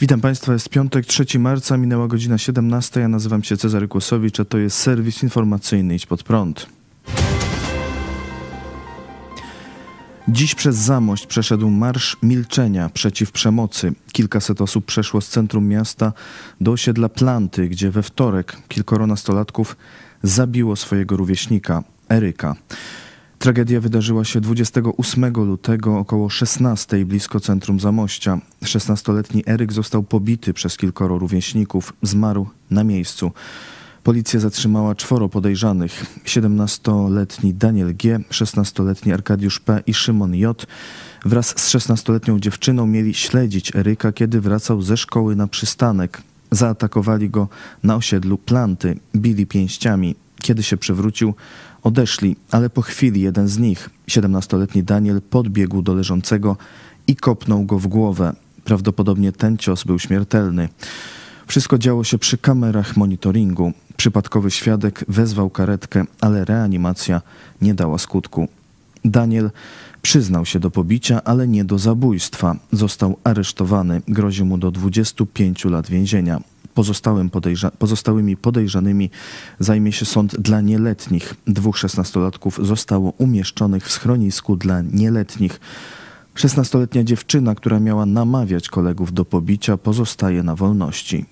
Witam Państwa, jest piątek, 3 marca, minęła godzina 17. Ja nazywam się Cezary Kłosowicz, a to jest serwis informacyjny Idź Pod Prąd. Dziś przez Zamość przeszedł Marsz Milczenia przeciw przemocy. Kilkaset osób przeszło z centrum miasta do osiedla Planty, gdzie we wtorek kilkoro nastolatków zabiło swojego rówieśnika, Eryka. Tragedia wydarzyła się 28 lutego około 16 blisko centrum Zamościa. 16-letni Eryk został pobity przez kilkoro rówieśników, zmarł na miejscu. Policja zatrzymała czworo podejrzanych: 17-letni Daniel G., 16-letni Arkadiusz P. i Szymon J. Wraz z 16-letnią dziewczyną mieli śledzić Eryka, kiedy wracał ze szkoły na przystanek. Zaatakowali go na osiedlu Planty, bili pięściami. Kiedy się przewrócił, odeszli, ale po chwili jeden z nich, 17-letni Daniel, podbiegł do leżącego i kopnął go w głowę. Prawdopodobnie ten cios był śmiertelny. Wszystko działo się przy kamerach monitoringu. Przypadkowy świadek wezwał karetkę, ale reanimacja nie dała skutku. Daniel przyznał się do pobicia, ale nie do zabójstwa. Został aresztowany. Grozi mu do 25 lat więzienia. Pozostałym podejrza pozostałymi podejrzanymi zajmie się sąd dla nieletnich. Dwóch szesnastolatków zostało umieszczonych w schronisku dla nieletnich. Szesnastoletnia dziewczyna, która miała namawiać kolegów do pobicia, pozostaje na wolności.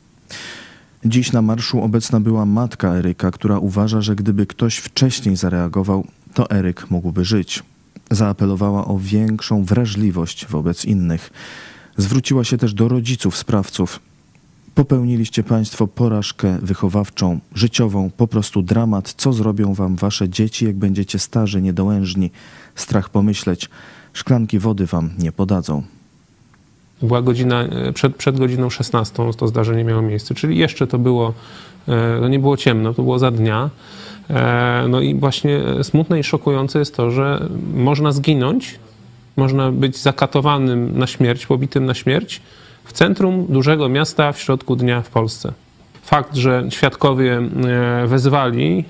Dziś na marszu obecna była matka Eryka, która uważa, że gdyby ktoś wcześniej zareagował, to Eryk mógłby żyć. Zaapelowała o większą wrażliwość wobec innych. Zwróciła się też do rodziców sprawców. Popełniliście Państwo porażkę wychowawczą, życiową, po prostu dramat. Co zrobią Wam Wasze dzieci, jak będziecie starzy, niedołężni? Strach pomyśleć, szklanki wody Wam nie podadzą. Była godzina, przed, przed godziną 16 to zdarzenie miało miejsce, czyli jeszcze to było, no nie było ciemno, to było za dnia. No i właśnie smutne i szokujące jest to, że można zginąć, można być zakatowanym na śmierć, pobitym na śmierć, w centrum dużego miasta w środku dnia w Polsce. Fakt, że świadkowie e, wezwali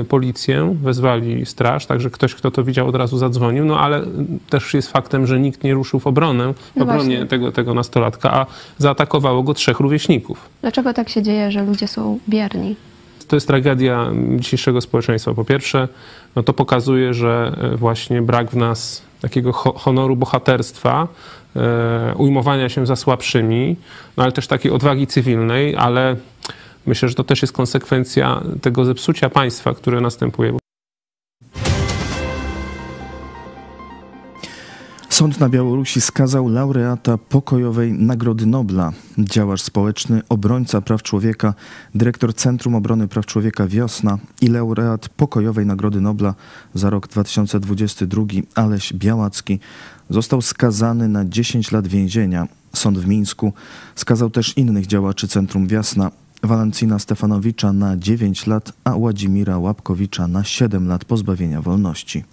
e, policję, wezwali straż, także ktoś, kto to widział, od razu zadzwonił, no ale też jest faktem, że nikt nie ruszył w obronę, w no obronie tego, tego nastolatka, a zaatakowało go trzech rówieśników. Dlaczego tak się dzieje, że ludzie są bierni? To jest tragedia dzisiejszego społeczeństwa. Po pierwsze, no to pokazuje, że e, właśnie brak w nas takiego honoru bohaterstwa, E, ujmowania się za słabszymi, no ale też takiej odwagi cywilnej, ale myślę, że to też jest konsekwencja tego zepsucia państwa, które następuje. Sąd na Białorusi skazał laureata pokojowej Nagrody Nobla, działacz społeczny, obrońca praw człowieka, dyrektor Centrum Obrony Praw Człowieka Wiosna i laureat pokojowej Nagrody Nobla za rok 2022 Aleś Białacki został skazany na 10 lat więzienia. Sąd w Mińsku skazał też innych działaczy Centrum Wiosna, Walencina Stefanowicza na 9 lat, a Władimira Łapkowicza na 7 lat pozbawienia wolności.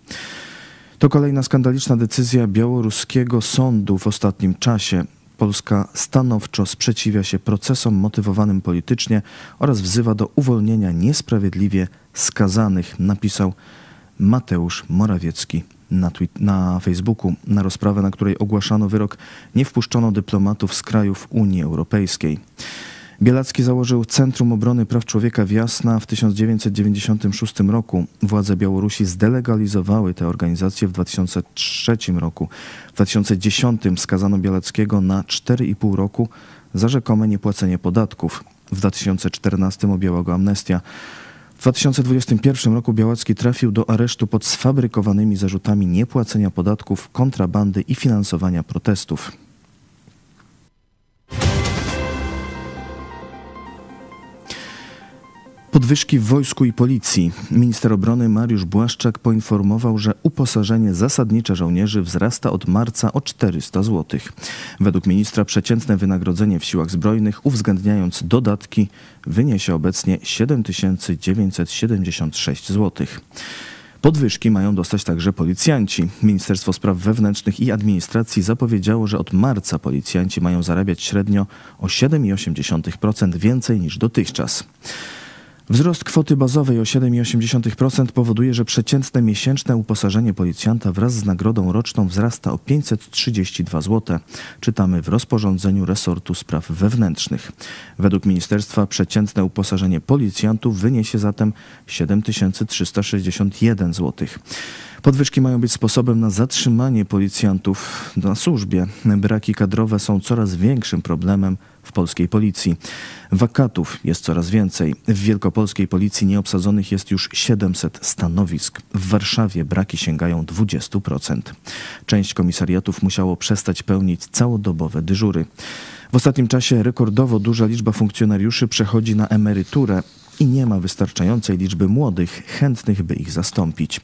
To kolejna skandaliczna decyzja białoruskiego sądu w ostatnim czasie. Polska stanowczo sprzeciwia się procesom motywowanym politycznie oraz wzywa do uwolnienia niesprawiedliwie skazanych, napisał Mateusz Morawiecki na, na Facebooku. Na rozprawę, na której ogłaszano wyrok, nie wpuszczono dyplomatów z krajów Unii Europejskiej. Bielacki założył Centrum Obrony Praw Człowieka w Jasna w 1996 roku. Władze Białorusi zdelegalizowały tę organizację w 2003 roku. W 2010 skazano Bielackiego na 4,5 roku za rzekome niepłacenie podatków. W 2014 objęła go amnestia. W 2021 roku Białacki trafił do aresztu pod sfabrykowanymi zarzutami niepłacenia podatków, kontrabandy i finansowania protestów. Podwyżki w wojsku i policji. Minister obrony Mariusz Błaszczak poinformował, że uposażenie zasadnicze żołnierzy wzrasta od marca o 400 zł. Według ministra przeciętne wynagrodzenie w siłach zbrojnych, uwzględniając dodatki, wyniesie obecnie 7976 zł. Podwyżki mają dostać także policjanci. Ministerstwo Spraw Wewnętrznych i Administracji zapowiedziało, że od marca policjanci mają zarabiać średnio o 7,8% więcej niż dotychczas. Wzrost kwoty bazowej o 7,8% powoduje, że przeciętne miesięczne uposażenie policjanta wraz z nagrodą roczną wzrasta o 532 zł. Czytamy w rozporządzeniu resortu spraw wewnętrznych. Według ministerstwa przeciętne uposażenie policjantów wyniesie zatem 7361 zł. Podwyżki mają być sposobem na zatrzymanie policjantów na służbie. Braki kadrowe są coraz większym problemem w polskiej policji. Wakatów jest coraz więcej. W wielkopolskiej policji nieobsadzonych jest już 700 stanowisk. W Warszawie braki sięgają 20%. Część komisariatów musiało przestać pełnić całodobowe dyżury. W ostatnim czasie rekordowo duża liczba funkcjonariuszy przechodzi na emeryturę i nie ma wystarczającej liczby młodych chętnych, by ich zastąpić.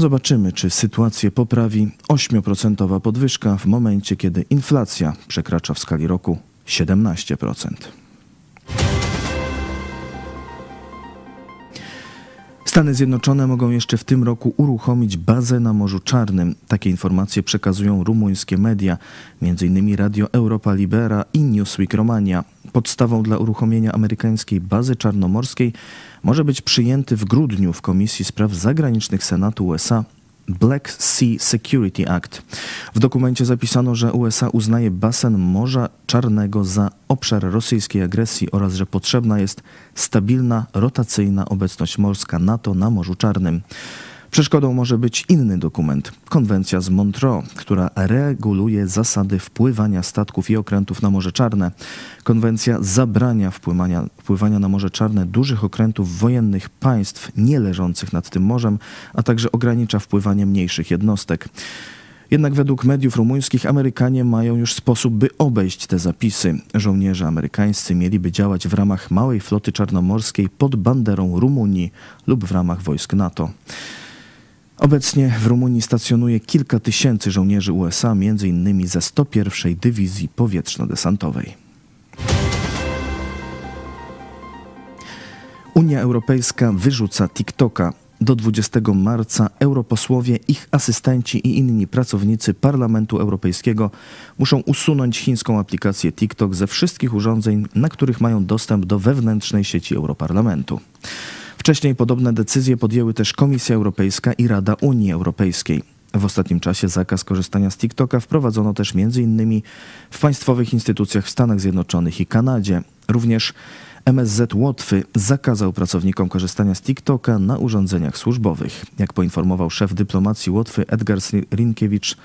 Zobaczymy, czy sytuację poprawi 8% podwyżka w momencie, kiedy inflacja przekracza w skali roku 17%. Stany Zjednoczone mogą jeszcze w tym roku uruchomić bazę na Morzu Czarnym. Takie informacje przekazują rumuńskie media, m.in. Radio Europa Libera i Newsweek Romania. Podstawą dla uruchomienia amerykańskiej bazy czarnomorskiej może być przyjęty w grudniu w Komisji Spraw Zagranicznych Senatu USA Black Sea Security Act. W dokumencie zapisano, że USA uznaje basen Morza Czarnego za obszar rosyjskiej agresji oraz że potrzebna jest stabilna, rotacyjna obecność morska NATO na Morzu Czarnym. Przeszkodą może być inny dokument, konwencja z Montreux, która reguluje zasady wpływania statków i okrętów na Morze Czarne. Konwencja zabrania wpływania, wpływania na Morze Czarne dużych okrętów wojennych państw nie leżących nad tym morzem, a także ogranicza wpływanie mniejszych jednostek. Jednak według mediów rumuńskich Amerykanie mają już sposób, by obejść te zapisy. Żołnierze amerykańscy mieliby działać w ramach małej floty czarnomorskiej pod banderą Rumunii lub w ramach wojsk NATO. Obecnie w Rumunii stacjonuje kilka tysięcy żołnierzy USA, m.in. ze 101. Dywizji Powietrzno-Desantowej. Unia Europejska wyrzuca TikToka. Do 20 marca europosłowie, ich asystenci i inni pracownicy Parlamentu Europejskiego muszą usunąć chińską aplikację TikTok ze wszystkich urządzeń, na których mają dostęp do wewnętrznej sieci Europarlamentu. Wcześniej podobne decyzje podjęły też Komisja Europejska i Rada Unii Europejskiej. W ostatnim czasie zakaz korzystania z TikToka wprowadzono też m.in. w państwowych instytucjach w Stanach Zjednoczonych i Kanadzie. Również MSZ Łotwy zakazał pracownikom korzystania z TikToka na urządzeniach służbowych. Jak poinformował szef dyplomacji Łotwy Edgar Rinkiewicz,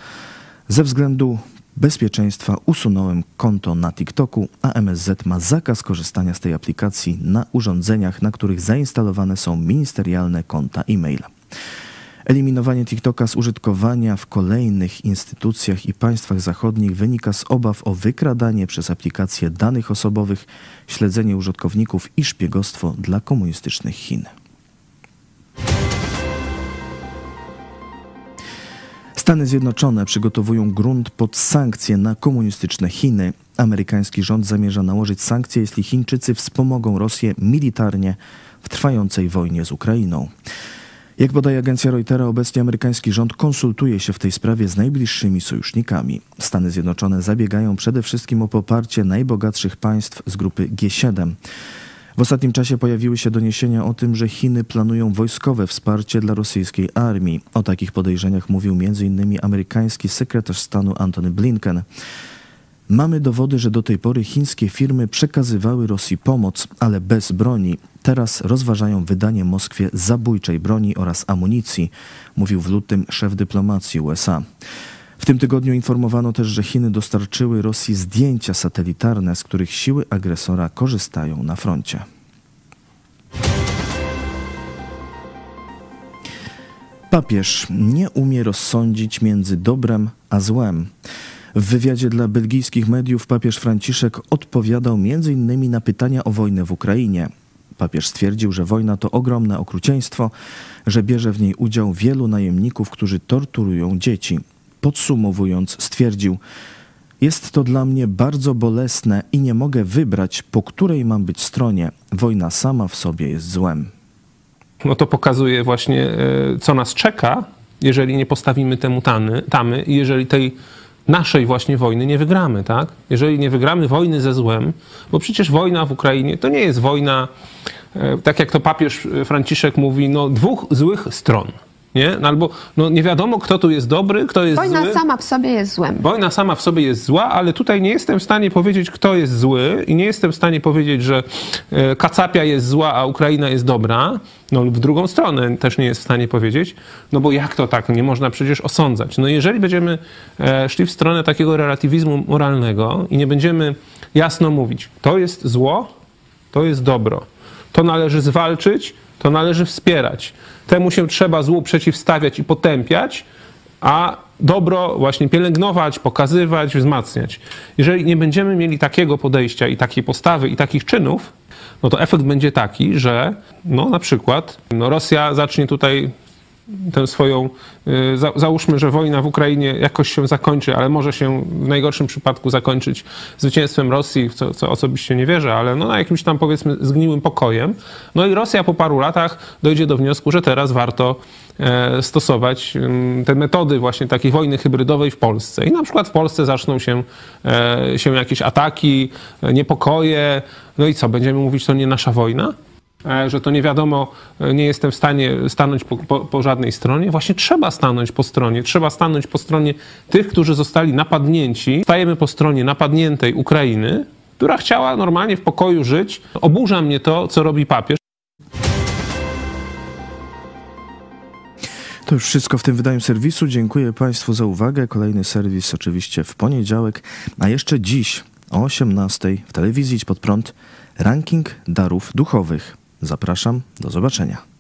ze względu bezpieczeństwa usunąłem konto na TikToku, a MSZ ma zakaz korzystania z tej aplikacji na urządzeniach, na których zainstalowane są ministerialne konta e-mail. Eliminowanie TikToka z użytkowania w kolejnych instytucjach i państwach zachodnich wynika z obaw o wykradanie przez aplikacje danych osobowych, śledzenie użytkowników i szpiegostwo dla komunistycznych Chin. Stany Zjednoczone przygotowują grunt pod sankcje na komunistyczne Chiny. Amerykański rząd zamierza nałożyć sankcje, jeśli Chińczycy wspomogą Rosję militarnie w trwającej wojnie z Ukrainą. Jak podaje agencja Reutera, obecnie amerykański rząd konsultuje się w tej sprawie z najbliższymi sojusznikami. Stany Zjednoczone zabiegają przede wszystkim o poparcie najbogatszych państw z grupy G7. W ostatnim czasie pojawiły się doniesienia o tym, że Chiny planują wojskowe wsparcie dla rosyjskiej armii. O takich podejrzeniach mówił m.in. amerykański sekretarz stanu Antony Blinken. Mamy dowody, że do tej pory chińskie firmy przekazywały Rosji pomoc, ale bez broni. Teraz rozważają wydanie Moskwie zabójczej broni oraz amunicji, mówił w lutym szef dyplomacji USA. W tym tygodniu informowano też, że Chiny dostarczyły Rosji zdjęcia satelitarne, z których siły agresora korzystają na froncie. Papież nie umie rozsądzić między dobrem a złem. W wywiadzie dla belgijskich mediów papież Franciszek odpowiadał m.in. na pytania o wojnę w Ukrainie. Papież stwierdził, że wojna to ogromne okrucieństwo, że bierze w niej udział wielu najemników, którzy torturują dzieci. Podsumowując, stwierdził: Jest to dla mnie bardzo bolesne i nie mogę wybrać, po której mam być stronie. Wojna sama w sobie jest złem. No to pokazuje właśnie, e, co nas czeka, jeżeli nie postawimy temu tamy, tamy i jeżeli tej naszej właśnie wojny nie wygramy, tak? Jeżeli nie wygramy wojny ze złem, bo przecież wojna w Ukrainie to nie jest wojna, e, tak jak to papież Franciszek mówi, no dwóch złych stron, nie? No, albo no, nie wiadomo, kto tu jest dobry, kto jest Wojna zły. sama w sobie jest złem. Wojna sama w sobie jest zła, ale tutaj nie jestem w stanie powiedzieć, kto jest zły i nie jestem w stanie powiedzieć, że e, Kacapia jest zła, a Ukraina jest dobra. No lub w drugą stronę też nie jest w stanie powiedzieć, no bo jak to tak? Nie można przecież osądzać. No jeżeli będziemy e, szli w stronę takiego relatywizmu moralnego i nie będziemy jasno mówić, to jest zło, to jest dobro. To należy zwalczyć, to należy wspierać. Temu się trzeba złu przeciwstawiać i potępiać, a dobro właśnie pielęgnować, pokazywać, wzmacniać. Jeżeli nie będziemy mieli takiego podejścia i takiej postawy i takich czynów, no to efekt będzie taki, że no na przykład no Rosja zacznie tutaj tę swoją, y, za, załóżmy, że wojna w Ukrainie jakoś się zakończy, ale może się w najgorszym przypadku zakończyć zwycięstwem Rosji, w co, co osobiście nie wierzę, ale no na jakimś tam powiedzmy zgniłym pokojem. No i Rosja po paru latach dojdzie do wniosku, że teraz warto e, stosować te metody właśnie takiej wojny hybrydowej w Polsce. I na przykład w Polsce zaczną się, e, się jakieś ataki, e, niepokoje. No i co, będziemy mówić, to nie nasza wojna? E, że to nie wiadomo, e, nie jestem w stanie stanąć po, po, po, żadnej stronie. Właśnie trzeba stanąć po stronie, trzeba stanąć po stronie tych, którzy zostali napadnięci. Stajemy po stronie napadniętej Ukrainy, która chciała normalnie w pokoju żyć. Oburza mnie to, co robi papież. To już wszystko w tym wydaniu serwisu. Dziękuję Państwu za uwagę. Kolejny serwis oczywiście w poniedziałek, a jeszcze dziś o 18 w telewizji Idź Pod Prąd ranking darów duchowych. Zapraszam, do zobaczenia.